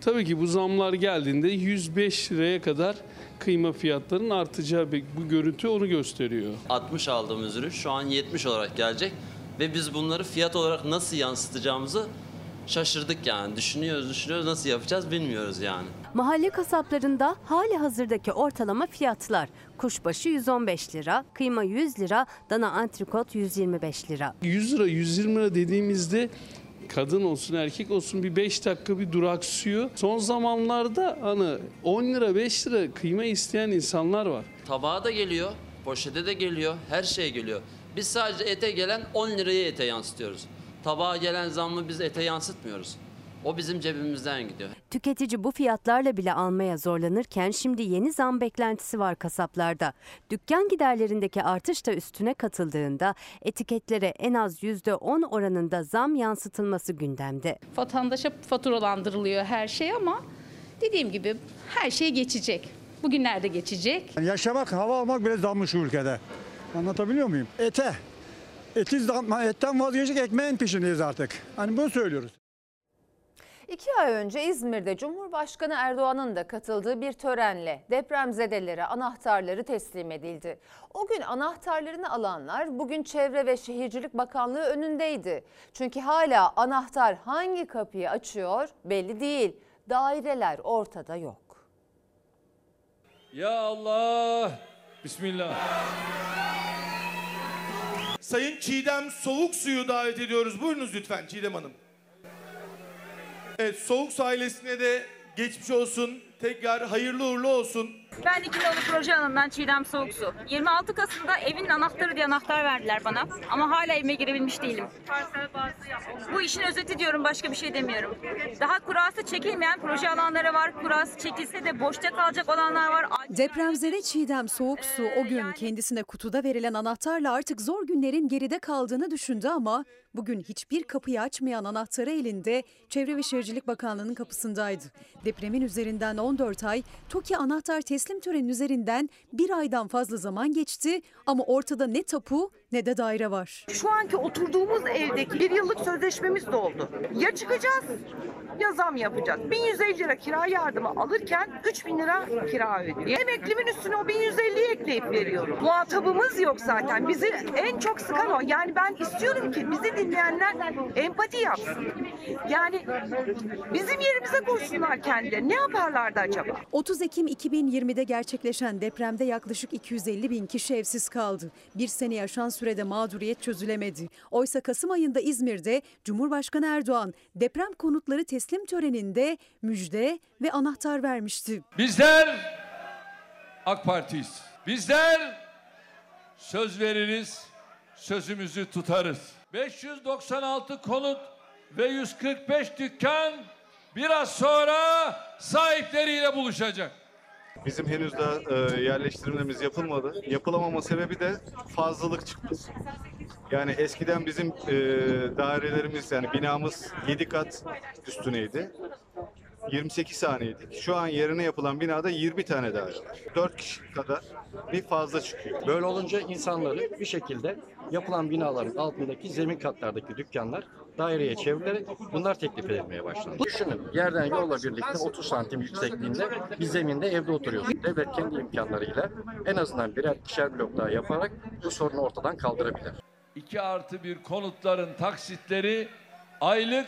Tabii ki bu zamlar geldiğinde 105 liraya kadar kıyma fiyatlarının artacağı bir- bu görüntü onu gösteriyor. 60 aldığımız ürün şu an 70 olarak gelecek. Ve biz bunları fiyat olarak nasıl yansıtacağımızı şaşırdık yani. Düşünüyoruz, düşünüyoruz nasıl yapacağız bilmiyoruz yani. Mahalle kasaplarında hali hazırdaki ortalama fiyatlar. Kuşbaşı 115 lira, kıyma 100 lira, dana antrikot 125 lira. 100 lira 120 lira dediğimizde kadın olsun erkek olsun bir 5 dakika bir duraksıyor. Son zamanlarda hani 10 lira 5 lira kıyma isteyen insanlar var. Tabağa da geliyor, poşete de geliyor, her şeye geliyor. Biz sadece ete gelen 10 lirayı ete yansıtıyoruz. Tabağa gelen zammı biz ete yansıtmıyoruz. O bizim cebimizden gidiyor. Tüketici bu fiyatlarla bile almaya zorlanırken şimdi yeni zam beklentisi var kasaplarda. Dükkan giderlerindeki artış da üstüne katıldığında etiketlere en az %10 oranında zam yansıtılması gündemde. Vatandaşa faturalandırılıyor her şey ama dediğim gibi her şey geçecek. Bugünlerde geçecek. Yani yaşamak, hava almak bile zammış şu ülkede. Anlatabiliyor muyum? Ete. Eti zam, etten vazgeçecek ekmeğin peşindeyiz artık. Hani bunu söylüyoruz. İki ay önce İzmir'de Cumhurbaşkanı Erdoğan'ın da katıldığı bir törenle depremzedelere anahtarları teslim edildi. O gün anahtarlarını alanlar bugün Çevre ve Şehircilik Bakanlığı önündeydi. Çünkü hala anahtar hangi kapıyı açıyor belli değil. Daireler ortada yok. Ya Allah. Bismillah. Sayın Çiğdem Soğuk Su'yu davet ediyoruz. Buyurunuz lütfen Çiğdem Hanım. Evet Soğuk Su ailesine de geçmiş olsun. Tekrar hayırlı uğurlu olsun. Ben İkinoğlu Proje Hanım'dan Çiğdem Soğuksu. 26 Kasım'da evin anahtarı diye anahtar verdiler bana. Ama hala evime girebilmiş değilim. Bu işin özeti diyorum başka bir şey demiyorum. Daha kurası çekilmeyen proje alanları var. Kurası çekilse de boşta kalacak olanlar var. Depremzede Çiğdem Soğuksu o gün kendisine kutuda verilen anahtarla artık zor günlerin geride kaldığını düşündü ama bugün hiçbir kapıyı açmayan anahtarı elinde Çevre ve Şehircilik Bakanlığı'nın kapısındaydı. Depremin üzerinden 14 ay, TOKİ anahtar teslim töreninin üzerinden bir aydan fazla zaman geçti ama ortada ne tapu ne de daire var. Şu anki oturduğumuz evdeki bir yıllık sözleşmemiz doldu. Ya çıkacağız ya zam yapacağız. 1150 lira kira yardımı alırken 3000 lira kira ödüyor. Emeklimin üstüne o 1150'yi ekleyip veriyorum. Muhatabımız yok zaten. Bizi en çok sıkan o. Yani ben istiyorum ki bizi dinleyenler empati yapsın. Yani bizim yerimize koysunlar kendileri. Ne yaparlardı acaba? 30 Ekim 2020'de gerçekleşen depremde yaklaşık 250 bin kişi evsiz kaldı. Bir sene yaşan sürede mağduriyet çözülemedi. Oysa Kasım ayında İzmir'de Cumhurbaşkanı Erdoğan deprem konutları teslim töreninde müjde ve anahtar vermişti. Bizler AK Parti'yiz. Bizler söz veririz, sözümüzü tutarız. 596 konut ve 145 dükkan biraz sonra sahipleriyle buluşacak. Bizim henüz daha e, yerleştirmemiz yapılmadı. Yapılamama sebebi de fazlalık çıkması. Yani eskiden bizim e, dairelerimiz yani binamız 7 kat üstüneydi. 28 haneydik. Şu an yerine yapılan binada 20 tane daire var. 4 kişi kadar bir fazla çıkıyor. Böyle olunca insanları bir şekilde yapılan binaların altındaki zemin katlardaki dükkanlar daireye çevrilerek bunlar teklif edilmeye başlandı. Düşünün yerden yolla birlikte 30 santim yüksekliğinde bir zeminde evde oturuyorsun. Devlet kendi imkanlarıyla en azından birer ikişer blok daha yaparak bu sorunu ortadan kaldırabilir. 2 artı bir konutların taksitleri aylık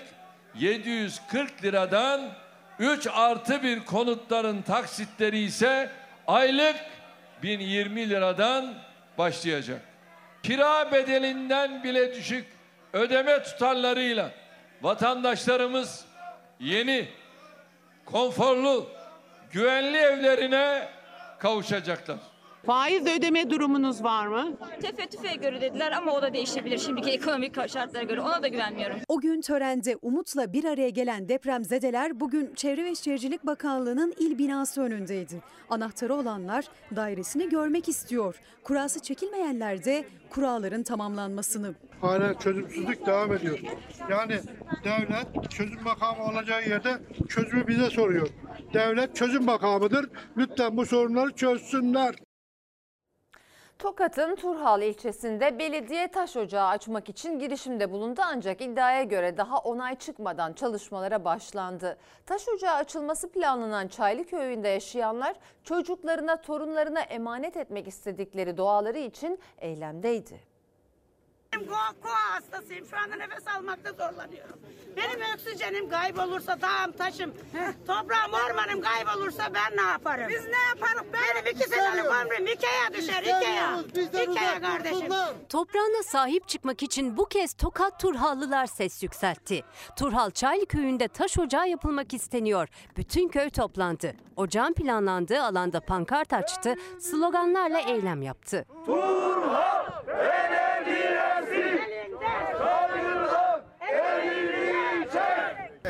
740 liradan 3 artı bir konutların taksitleri ise aylık 1020 liradan başlayacak. Kira bedelinden bile düşük ödeme tutarlarıyla vatandaşlarımız yeni, konforlu, güvenli evlerine kavuşacaklar. Faiz ödeme durumunuz var mı? Tefe göre dediler ama o da değişebilir şimdiki ekonomik şartlara göre. Ona da güvenmiyorum. O gün törende umutla bir araya gelen depremzedeler bugün Çevre ve Şehircilik Bakanlığı'nın il binası önündeydi. Anahtarı olanlar dairesini görmek istiyor. Kurası çekilmeyenler de kuralların tamamlanmasını. Hala çözümsüzlük devam ediyor. Yani devlet çözüm makamı olacağı yerde çözümü bize soruyor. Devlet çözüm makamıdır. Lütfen bu sorunları çözsünler. Tokat'ın Turhal ilçesinde belediye taş ocağı açmak için girişimde bulundu ancak iddiaya göre daha onay çıkmadan çalışmalara başlandı. Taş ocağı açılması planlanan Çaylı köyünde yaşayanlar çocuklarına, torunlarına emanet etmek istedikleri doğaları için eylemdeydi. Koa, koa hastasıyım. Şu anda nefes almakta zorlanıyorum. Benim oksijenim kaybolursa dağım taşım, toprağım ormanım kaybolursa ben ne yaparım? Biz ne yaparız? Benim iki senelik ömrüm Ikea'ya düşer, Ikea. Ikea kardeşim. Toprağına sahip çıkmak için bu kez Tokat Turhallılar ses yükseltti. Turhal Çaylı köyünde taş ocağı yapılmak isteniyor. Bütün köy toplandı. Ocağın planlandığı alanda pankart açtı, sloganlarla eylem yaptı.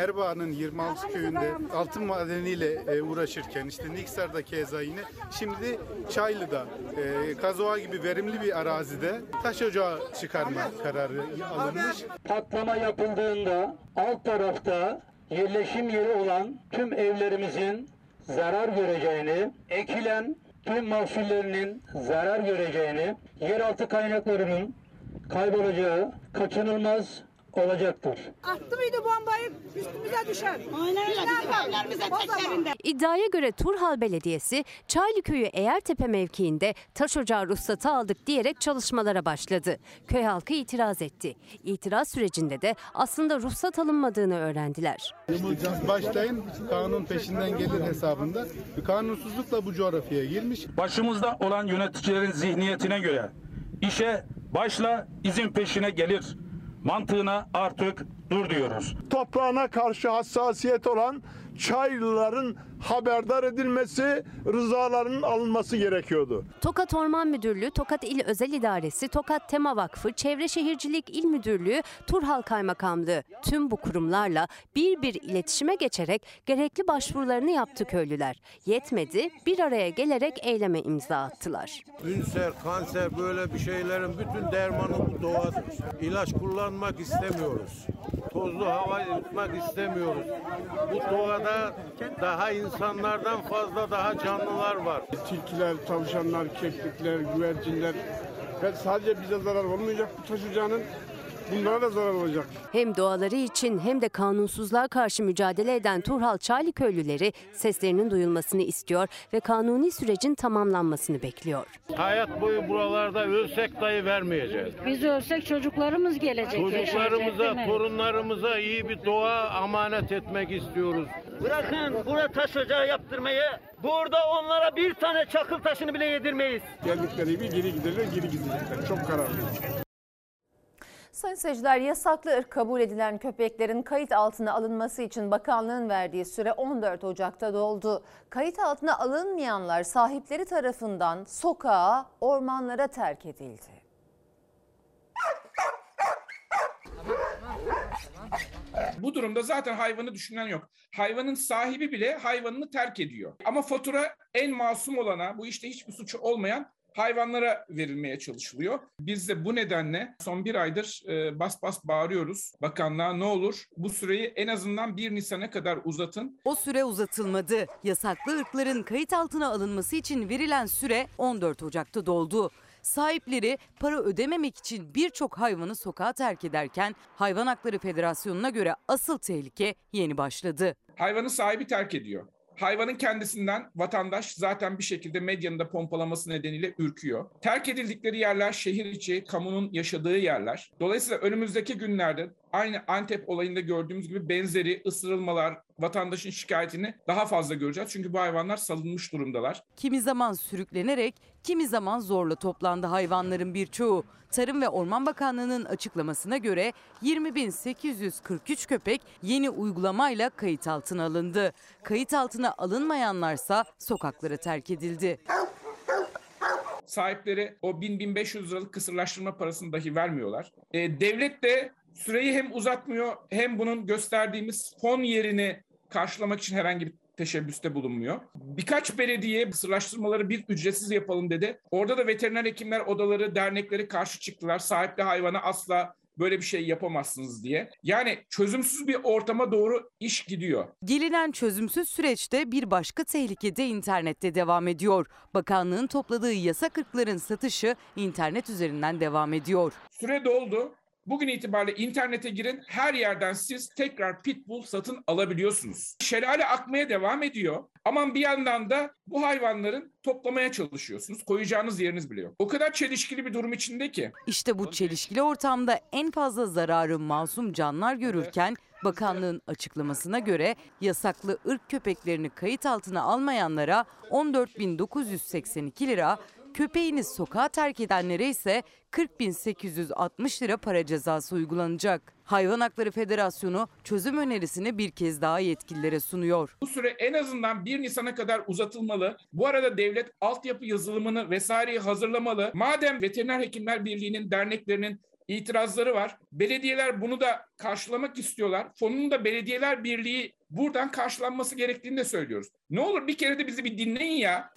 Erbaa'nın 26 köyünde altın madeniyle e, uğraşırken işte Niksar'da keza yine şimdi Çaylı'da e, Kazoğa gibi verimli bir arazide taş ocağı çıkarma kararı alınmış. Patlama yapıldığında alt tarafta yerleşim yeri olan tüm evlerimizin zarar göreceğini, ekilen tüm mahsullerinin zarar göreceğini, yeraltı kaynaklarının kaybolacağı kaçınılmaz olacaktır. Attı mıydı bombayı üstümüze düşer. Aynen öyle. Teklerinde. İddiaya göre Turhal Belediyesi Çaylıköy'ü Eğertepe mevkiinde taş ocağı ruhsatı aldık diyerek çalışmalara başladı. Köy halkı itiraz etti. İtiraz sürecinde de aslında ruhsat alınmadığını öğrendiler. Başlayın kanun peşinden gelir hesabında kanunsuzlukla bu coğrafyaya girmiş. Başımızda olan yöneticilerin zihniyetine göre işe başla izin peşine gelir mantığına artık dur diyoruz. Toprağına karşı hassasiyet olan Çaylıların haberdar edilmesi, rızalarının alınması gerekiyordu. Tokat Orman Müdürlüğü, Tokat İl Özel İdaresi, Tokat Tema Vakfı, Çevre Şehircilik İl Müdürlüğü, Turhal Kaymakamlığı tüm bu kurumlarla bir bir iletişime geçerek gerekli başvurularını yaptı köylüler. Yetmedi, bir araya gelerek eyleme imza attılar. Ünser, kanser böyle bir şeylerin bütün dermanı bu doğadır. İlaç kullanmak istemiyoruz. Tozlu hava yutmak istemiyoruz. Bu doğada daha insanlardan fazla daha canlılar var. Tilkiler, tavşanlar, keklikler, güvercinler ve sadece bize zarar olmayacak bu taş ocağının bunlara da zarar olacak. Hem doğaları için hem de kanunsuzluğa karşı mücadele eden Turhal Çaylı köylüleri seslerinin duyulmasını istiyor ve kanuni sürecin tamamlanmasını bekliyor. Hayat boyu buralarda ölsek dahi vermeyeceğiz. Biz ölsek çocuklarımız gelecek. Çocuklarımıza, torunlarımıza iyi bir doğa amanet etmek istiyoruz. Bırakın burada taş ocağı yaptırmayı. Burada onlara bir tane çakıl taşını bile yedirmeyiz. Geldikleri gibi geri giderler, geri gidecekler. Çok kararlıyız. Sayın seyirciler yasaklı ırk kabul edilen köpeklerin kayıt altına alınması için bakanlığın verdiği süre 14 Ocak'ta doldu. Kayıt altına alınmayanlar sahipleri tarafından sokağa, ormanlara terk edildi. Bu durumda zaten hayvanı düşünen yok. Hayvanın sahibi bile hayvanını terk ediyor. Ama fatura en masum olana, bu işte hiçbir suçu olmayan hayvanlara verilmeye çalışılıyor. Biz de bu nedenle son bir aydır e, bas bas bağırıyoruz. Bakanlığa ne olur bu süreyi en azından 1 Nisan'a kadar uzatın. O süre uzatılmadı. Yasaklı ırkların kayıt altına alınması için verilen süre 14 Ocak'ta doldu. Sahipleri para ödememek için birçok hayvanı sokağa terk ederken Hayvan Hakları Federasyonu'na göre asıl tehlike yeni başladı. Hayvanın sahibi terk ediyor. Hayvanın kendisinden vatandaş zaten bir şekilde medyanın da pompalaması nedeniyle ürküyor. Terk edildikleri yerler şehir içi, kamunun yaşadığı yerler. Dolayısıyla önümüzdeki günlerde aynı Antep olayında gördüğümüz gibi benzeri ısırılmalar, vatandaşın şikayetini daha fazla göreceğiz. Çünkü bu hayvanlar salınmış durumdalar. Kimi zaman sürüklenerek, kimi zaman zorla toplandı hayvanların birçoğu. Tarım ve Orman Bakanlığı'nın açıklamasına göre 20.843 köpek yeni uygulamayla kayıt altına alındı. Kayıt altına alınmayanlarsa sokaklara terk edildi. Sahipleri o 1000-1500 liralık kısırlaştırma parasını dahi vermiyorlar. E, devlet de süreyi hem uzatmıyor hem bunun gösterdiğimiz fon yerini karşılamak için herhangi bir teşebbüste bulunmuyor. Birkaç belediye sırlaştırmaları bir ücretsiz yapalım dedi. Orada da veteriner hekimler odaları, dernekleri karşı çıktılar. Sahipli hayvana asla böyle bir şey yapamazsınız diye. Yani çözümsüz bir ortama doğru iş gidiyor. Gelinen çözümsüz süreçte bir başka tehlike de internette devam ediyor. Bakanlığın topladığı yasak ırkların satışı internet üzerinden devam ediyor. Süre doldu. Bugün itibariyle internete girin her yerden siz tekrar pitbull satın alabiliyorsunuz. Şelale akmaya devam ediyor. Ama bir yandan da bu hayvanların toplamaya çalışıyorsunuz. Koyacağınız yeriniz bile yok. O kadar çelişkili bir durum içinde ki. İşte bu çelişkili ortamda en fazla zararı masum canlar görürken bakanlığın açıklamasına göre yasaklı ırk köpeklerini kayıt altına almayanlara 14.982 lira, köpeğini sokağa terk edenlere ise 40.860 lira para cezası uygulanacak. Hayvan Hakları Federasyonu çözüm önerisini bir kez daha yetkililere sunuyor. Bu süre en azından 1 Nisan'a kadar uzatılmalı. Bu arada devlet altyapı yazılımını vesaireyi hazırlamalı. Madem Veteriner Hekimler Birliği'nin derneklerinin itirazları var. Belediyeler bunu da karşılamak istiyorlar. Fonun da Belediyeler Birliği buradan karşılanması gerektiğini de söylüyoruz. Ne olur bir kere de bizi bir dinleyin ya.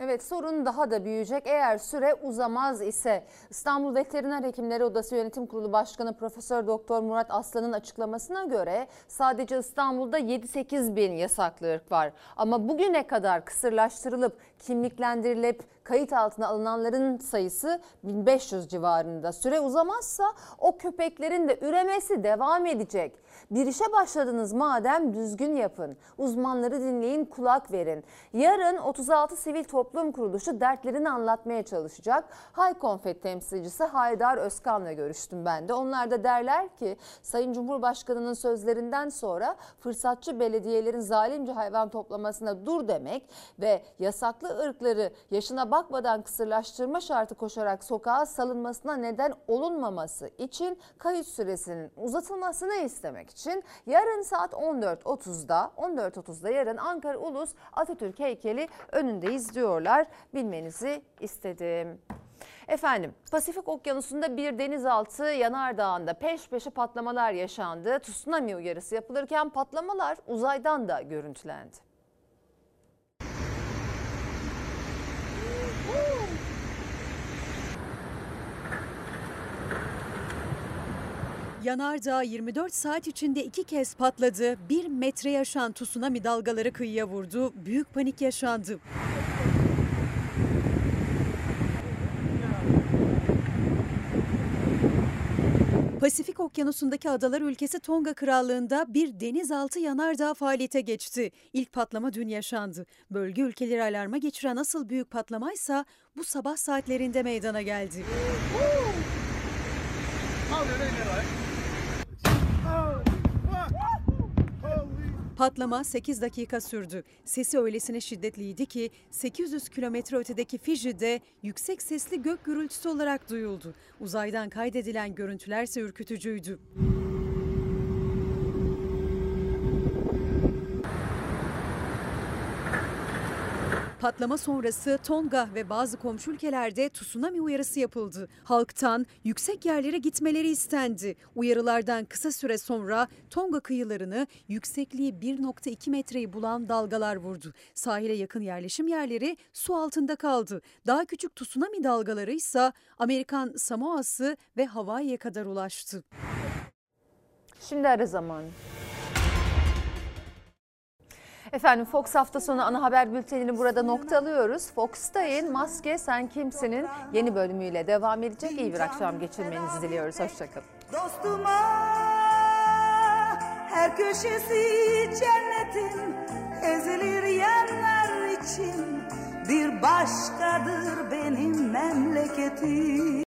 Evet sorun daha da büyüyecek eğer süre uzamaz ise İstanbul Veteriner Hekimleri Odası Yönetim Kurulu Başkanı Profesör Doktor Murat Aslan'ın açıklamasına göre sadece İstanbul'da 7-8 bin yasaklı ırk var. Ama bugüne kadar kısırlaştırılıp kimliklendirilip kayıt altına alınanların sayısı 1500 civarında. Süre uzamazsa o köpeklerin de üremesi devam edecek. Bir işe başladınız madem düzgün yapın. Uzmanları dinleyin, kulak verin. Yarın 36 Sivil Toplum Kuruluşu dertlerini anlatmaya çalışacak. Haykonfet temsilcisi Haydar Özkan'la görüştüm ben de. Onlar da derler ki Sayın Cumhurbaşkanı'nın sözlerinden sonra fırsatçı belediyelerin zalimce hayvan toplamasına dur demek ve yasaklı ırkları yaşına bakmadan kısırlaştırma şartı koşarak sokağa salınmasına neden olunmaması için kayıt süresinin uzatılmasını istemek için yarın saat 14.30'da 14.30'da yarın Ankara Ulus Atatürk heykeli önündeyiz diyorlar. Bilmenizi istedim. Efendim Pasifik Okyanusu'nda bir denizaltı yanardağında peş peşe patlamalar yaşandı. Tsunami uyarısı yapılırken patlamalar uzaydan da görüntülendi. Yanardağ 24 saat içinde iki kez patladı. Bir metre yaşan tsunami dalgaları kıyıya vurdu. Büyük panik yaşandı. Pasifik Okyanusu'ndaki adalar ülkesi Tonga Krallığı'nda bir denizaltı yanardağ faaliyete geçti. İlk patlama dün yaşandı. Bölge ülkeleri alarma geçiren asıl büyük patlamaysa bu sabah saatlerinde meydana geldi. Patlama 8 dakika sürdü. Sesi öylesine şiddetliydi ki 800 kilometre ötedeki Fiji'de yüksek sesli gök gürültüsü olarak duyuldu. Uzaydan kaydedilen görüntülerse ürkütücüydü. Patlama sonrası Tonga ve bazı komşu ülkelerde tsunami uyarısı yapıldı. Halktan yüksek yerlere gitmeleri istendi. Uyarılardan kısa süre sonra Tonga kıyılarını yüksekliği 1.2 metreyi bulan dalgalar vurdu. Sahile yakın yerleşim yerleri su altında kaldı. Daha küçük tsunami dalgaları ise Amerikan Samoa'sı ve Hawaii'ye kadar ulaştı. Şimdi ara zamanı. Efendim Fox hafta sonu ana haber bültenini burada nokta alıyoruz. Fox'tayın Maske Sen Kimsin'in yeni bölümüyle devam edecek. İyi bir akşam geçirmenizi diliyoruz. Hoşçakalın. Dostuma her köşesi cennetin ezilir yerler için bir başkadır benim memleketim.